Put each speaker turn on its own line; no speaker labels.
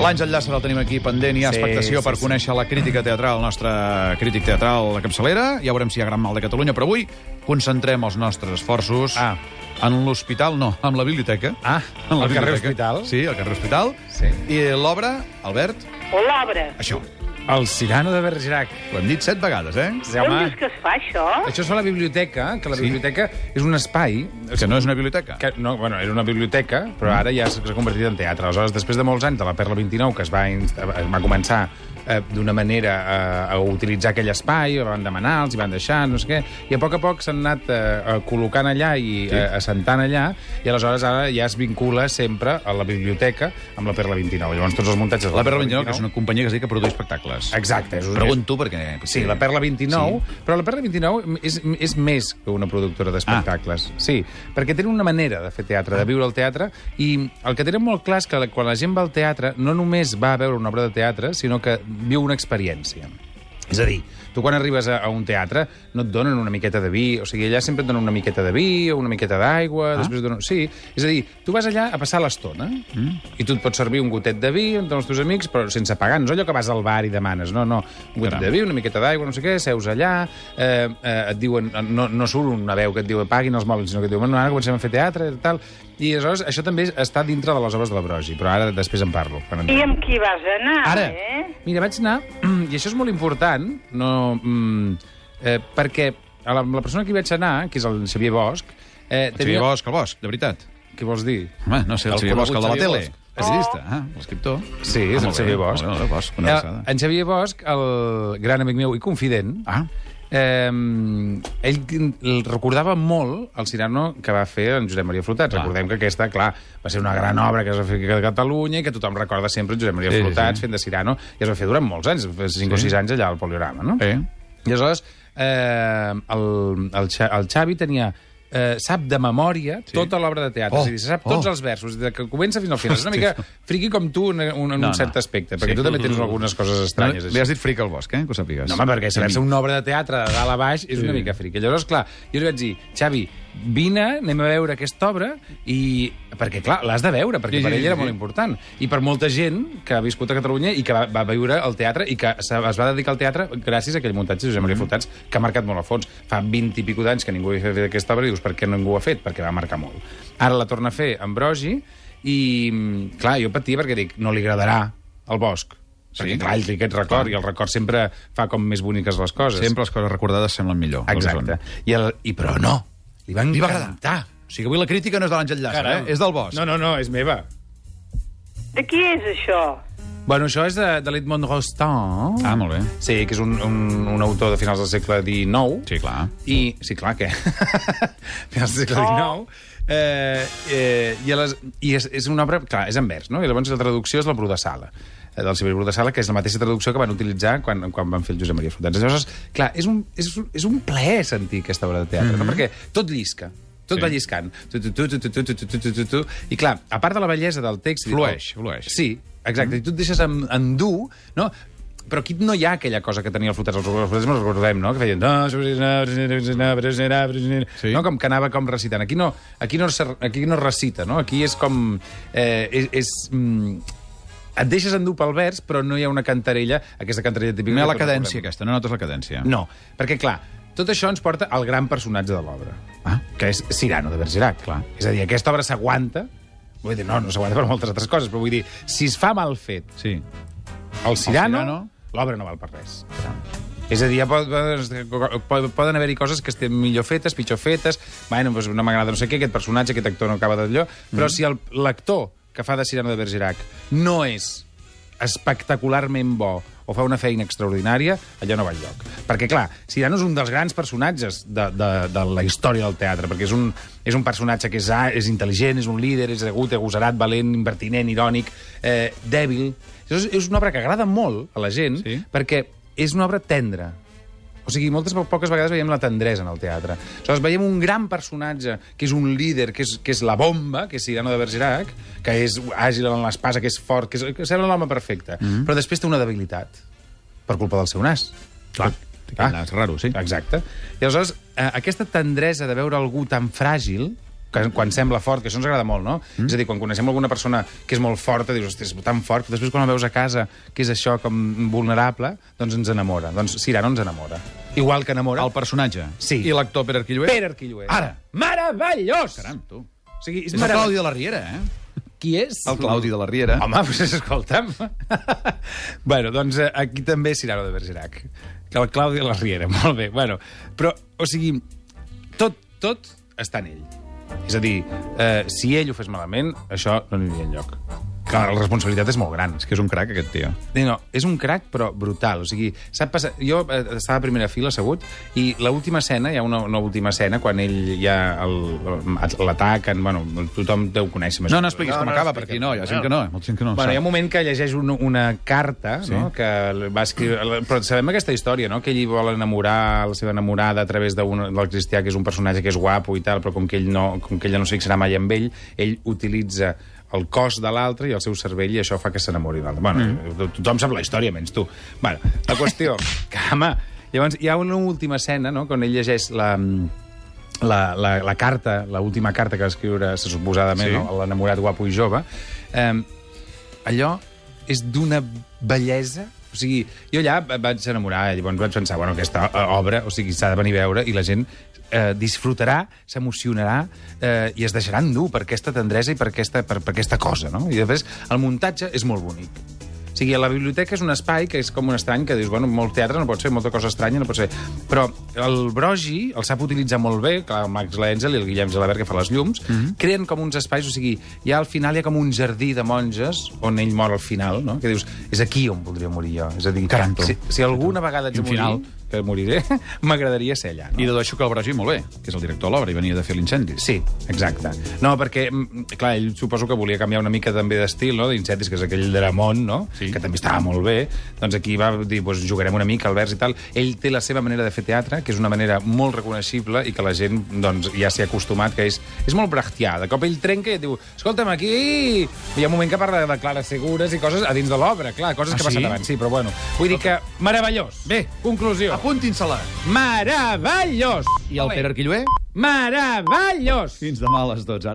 L'Àngel Llàcer el tenim aquí pendent i hi ha
Sí,
expectació
sí,
per
sí.
conèixer la crítica teatral, el nostre crític teatral de capçalera. Ja veurem si hi ha gran mal de Catalunya, però avui concentrem els nostres esforços
Ah.
en l'hospital, no, en la biblioteca.
Ah,
En la
al carrer
biblioteca.
Hospital?
Sí, al carrer Hospital.
Sí.
I l'obra, Albert,
O l'obra.
això.
El Cirano de Bergerac.
Ho hem dit set vegades, eh?
Sí, home,
és que es fa, això?
això és a la biblioteca, que la
Sí.
biblioteca és un espai...
Que no és una biblioteca.
Que, no, bueno, era una biblioteca, però ara ja s'ha convertit en teatre. Aleshores, després de molts anys de la Perla 29, que es va, es va començar eh, d'una manera a, a utilitzar aquell espai, van demanar, els hi van deixar, no sé què, i a poc a poc s'han anat eh, eh, col·locant allà i
Sí.
eh, assentant allà, i aleshores ara ja es vincula sempre a la biblioteca amb la Perla 29. Llavors tots els muntatges... de
La Perla 29, que és una companyia que es diu que produeix espectacles.
Exacte. És,
Pregunto perquè...
Sí, la Perla 29,
Sí.
però la Perla 29 és, és més que una productora d'espectacles. Ah. Sí, perquè tenen una manera de fer teatre, de viure el teatre, i el que tenen molt clar és que quan la gent va al teatre no només va a veure una obra de teatre, sinó que viu una experiència. És a dir, tu quan arribes a, a un teatre no et donen una miqueta de vi, o sigui, allà sempre et donen una miqueta de vi o una miqueta d'aigua,
Ah.
després donen... Sí, és a dir, tu vas allà a passar l'estona mm. i tu et pots servir un gotet de vi amb els teus amics, però sense pagar. No és allò que vas al bar i demanes, no, no. Un gotet
Caram.
de vi, una miqueta d'aigua, no sé què, seus allà, eh, eh, et diuen... No, no surt una veu que et diu paguin els mòbils, sinó que et diuen, bueno, ara comencem a fer teatre i tal. I aleshores això també està dintre de les obres de la Brogi, però ara després en parlo. Quan en...
I amb qui vas anar,
Ara,
eh?
mira, vaig anar, i això és molt important, no, mm, eh, perquè a la, la persona que hi vaig anar, que és el Xavier Bosch, eh,
El Xavier Bosch, el Bosch, de veritat.
Què vols dir?
Home, no sé, el,
El
Xavier Bosch, el de la tele. El periodista, ah, l'escriptor.
Sí, és
Ah,
el Xavier Bosch.
Bé, bé, Bosch, una
Eh, en Xavier Bosch, el gran amic meu i confident,
Ah,
Eh, ell el recordava molt el Cirano que va fer en Josep Maria Flotats.
Clar.
Recordem que aquesta, clar, va ser una gran obra que es va fer a Catalunya i que tothom recorda sempre Josep Maria
Sí,
Flotats
sí.
fent de Cirano, i es va fer durant molts anys, 5
Sí.
o 6 anys allà al Poliorama, no?
eh?
I aleshores, eh, el, el, el Xavi tenia eh, sap de memòria
Sí.
tota l'obra de teatre.
Oh,
és a dir, sap tots
oh.
els versos, de que comença fins al final. És una mica friqui com tu en, un, en
No,
un cert
no.
aspecte, perquè
Sí.
tu també tens algunes coses estranyes.
Li has dit fric al Bosch, eh? Que ho sàpigues.
No, home, perquè saber-se una obra de teatre de dalt a baix és sí. una mica fric. Llavors, clar, jo li vaig dir, Xavi, vine, anem a veure aquesta obra, i... perquè, clar, l'has de veure, perquè
Sí,
per
sí,
ell era
sí,
molt important. I per molta gent que ha viscut a Catalunya i que va, va viure el teatre i que es va dedicar al teatre gràcies a aquell muntatge de Josep Maria Flotats, que ha marcat molt a fons. Fa 20 i pico d'anys que ningú havia fet aquesta obra i dius, per què ningú ho ha fet? Perquè va marcar molt. Ara la torna a fer amb Brogi i, mm, clar, jo patia perquè dic, no li agradarà al Bosch.
Sí.
Perquè, clar, ell té aquest record, i el record sempre fa com més boniques les coses.
Sempre les coses recordades semblen millor.
Exacte. I, el, I però no, li va
Li va
encantar.
O sigui, avui la crítica no és de l'Àngel Llàcer,
Caram.
eh? És del Bosch.
No, no, no, és meva.
De qui és això?
Bueno, això és de, de l'Edmond Rostand.
Ah, molt bé.
Sí, que és un, un, un autor de finals del segle XIX.
Sí, clar.
I, sí, clar, què? finals del segle XIX. Eh, eh, i, les, i és, és una obra, clar, és en vers, no? I llavors la traducció és la Bru de Sala eh, del Sibir Bru de Sala, que és la mateixa traducció que van utilitzar quan, quan van fer el Josep Maria Flotats. Llavors, clar, és un, és, un- és un plaer sentir aquesta obra de teatre, mm -hmm. no? perquè tot llisca, tot
Sí.
va lliscant. Tu, tu, tu, tu, tu, tu, tu, tu, tu, tu. I clar, a part de la bellesa del text...
Flueix, flueix.
Sí, exacte, i tu et deixes en, endur, no? Però aquí no hi ha aquella cosa que tenia el Flotats. Els Flotats ens recordem, no? Que feien... "No,
Sí.
No, com que anava com recitant. Aquí no, aquí no, aquí no recita, no? Aquí és com... Eh, és... és mm, et deixes endur pel vers, però no hi ha una cantarella, aquesta cantarella típica...
No hi ha la cadència,
recordem.
aquesta. No notes la cadència.
No, perquè, clar, tot això ens porta al gran personatge de l'obra,
Ah.
que és Cirano de Bergerac.
Clar.
És a dir, aquesta obra s'aguanta, vull dir, no, no s'aguanta per moltes altres coses, però vull dir, si es fa mal fet
Sí.
el Cirano,
Cirano.
l'obra no val per res. És a dir, ja poden haver-hi coses que estén millor fetes, pitjor fetes, bueno, doncs no m'agrada no sé què, aquest personatge, aquest actor no acaba d'allò, però si el- l'actor que fa de Cirano de Bergerac no és espectacularment bo o fa una feina extraordinària, allò no va enlloc. Perquè, clar, Cirano és un dels grans personatges de, de, de la història del teatre, perquè és un, és un personatge que és, és intel·ligent, és un líder, és agut, agosarat, valent, impertinent, irònic, eh, dèbil. És, és una obra que agrada molt a la gent,
Sí.
perquè és una obra tendra. O sigui, moltes po- poques vegades veiem la tendresa en el teatre. Aleshores, veiem un gran personatge, que és un líder, que és, que és la bomba, que és Cirano de Bergerac, que és àgil en l'espasa, que és fort, que, és, que sembla l'home perfecte. Mm -hmm. Però després té una debilitat, per culpa del seu nas.
Clar.
Ah.
Nas raro, sí.
Exacte. I aleshores, eh, aquesta tendresa de veure algú tan fràgil que, quan sembla fort, que això ens agrada molt, no? Mm. És a dir, quan coneixem alguna persona que és molt forta, dius, hosti, és tan fort, que després quan la veus a casa, que és això com vulnerable, doncs ens enamora. Doncs Cirano ens enamora. Igual que enamora...
El personatge.
Sí.
I l'actor Pere Arquillué?
Pere Arquillué.
Ara.
Meravellós!
Caram, tu.
O sigui, és,
És el. Claudi de la Riera, eh?
Qui és?
El Claudi de la Riera.
Home, doncs escolta'm. bueno, doncs eh, aquí també Cirano de Bergerac. Que el Claudi de la Riera, molt bé. Bueno, però, o sigui, tot, tot està en ell. És a dir, eh, si ell ho fes malament, això no aniria enlloc. Clar, la responsabilitat és molt gran.
És que és un crac, aquest tio.
No, no, és un crac, però brutal. O sigui, sap passar... Jo eh, estava a primera fila, assegut, i l'última escena, hi ha una, una última escena, quan ell ja el- l'ataquen, bueno, tothom deu conèixer més.
No, no expliquis
No,
com
no
acaba,
expliquem.
perquè no, hi ha gent que no, molta gent que no.
Bueno, hi ha un moment que llegeix un, una carta,
Sí.
no?, que va escriure... Però sabem aquesta història, no?, que ell vol enamorar la seva enamorada a través del cristià, que és un personatge que és guapo i tal, però com que ell no, com que ella no se fixarà mai amb ell, ell utilitza el cos de l'altre i el seu cervell, i això fa que s'enamori l'altre. Bueno, mm. tothom sap la història, menys tu. Bueno, la qüestió... que, home, llavors, hi ha una última escena, no?, quan ell llegeix la, la, la, la carta, la última carta que va escriure, se suposadament,
Sí.
no, l'enamorat guapo i jove, eh, allò és d'una bellesa... O sigui, jo allà va- vaig enamorar, llavors vaig pensar, bueno, aquesta eh, obra, o sigui, s'ha de venir a veure i la gent eh, disfrutarà, s'emocionarà eh, i es deixarà endur per aquesta tendresa i per aquesta, per, per aquesta cosa, no? I després el muntatge és molt bonic. O sigui, la biblioteca és un espai que és com un estrany que dius, bueno, molt teatre no pot ser, molta cosa estranya no pot ser. Però el Brogi el sap utilitzar molt bé, clar, el Max Lenzel i el Guillem Gelabert que fa les llums, mm -hmm. creen com uns espais, o sigui, ja al final hi ha com un jardí de monges on ell mor al final, no? Que dius, és aquí on voldria morir jo. És a dir,
Caram, tu.
si, si alguna vegada de
un
morir,
final.
Que moriré, m'agradaria ser allà. No?
I dedueixo que el Brogi molt bé, que és el director de l'obra i venia de fer l'incendi.
Sí, exacte. No, perquè, mm, clar, ell suposo que volia canviar una mica també d'estil, no?, d'incendis, que és aquell Dramont, no?,
Sí.
que també estava molt bé. Doncs aquí va dir, doncs jugarem una mica al vers i tal. Ell té la seva manera de fer teatre, que és una manera molt reconeixible i que la gent, doncs, ja s'hi ha acostumat, que és, és molt brechtià. De cop ell trenca i et diu, escolta'm, aquí... Hi ha un moment que parla de clares segures i coses a dins de l'obra, clar, coses
Ah,
que passen
sí?
abans. Sí, però bueno, vull dir que meravellós.
Bé,
conclusió.
Apuntin-se-la.
Meravellós!
I el Pere Arquillué?
Meravellós!
Fins demà a les 12.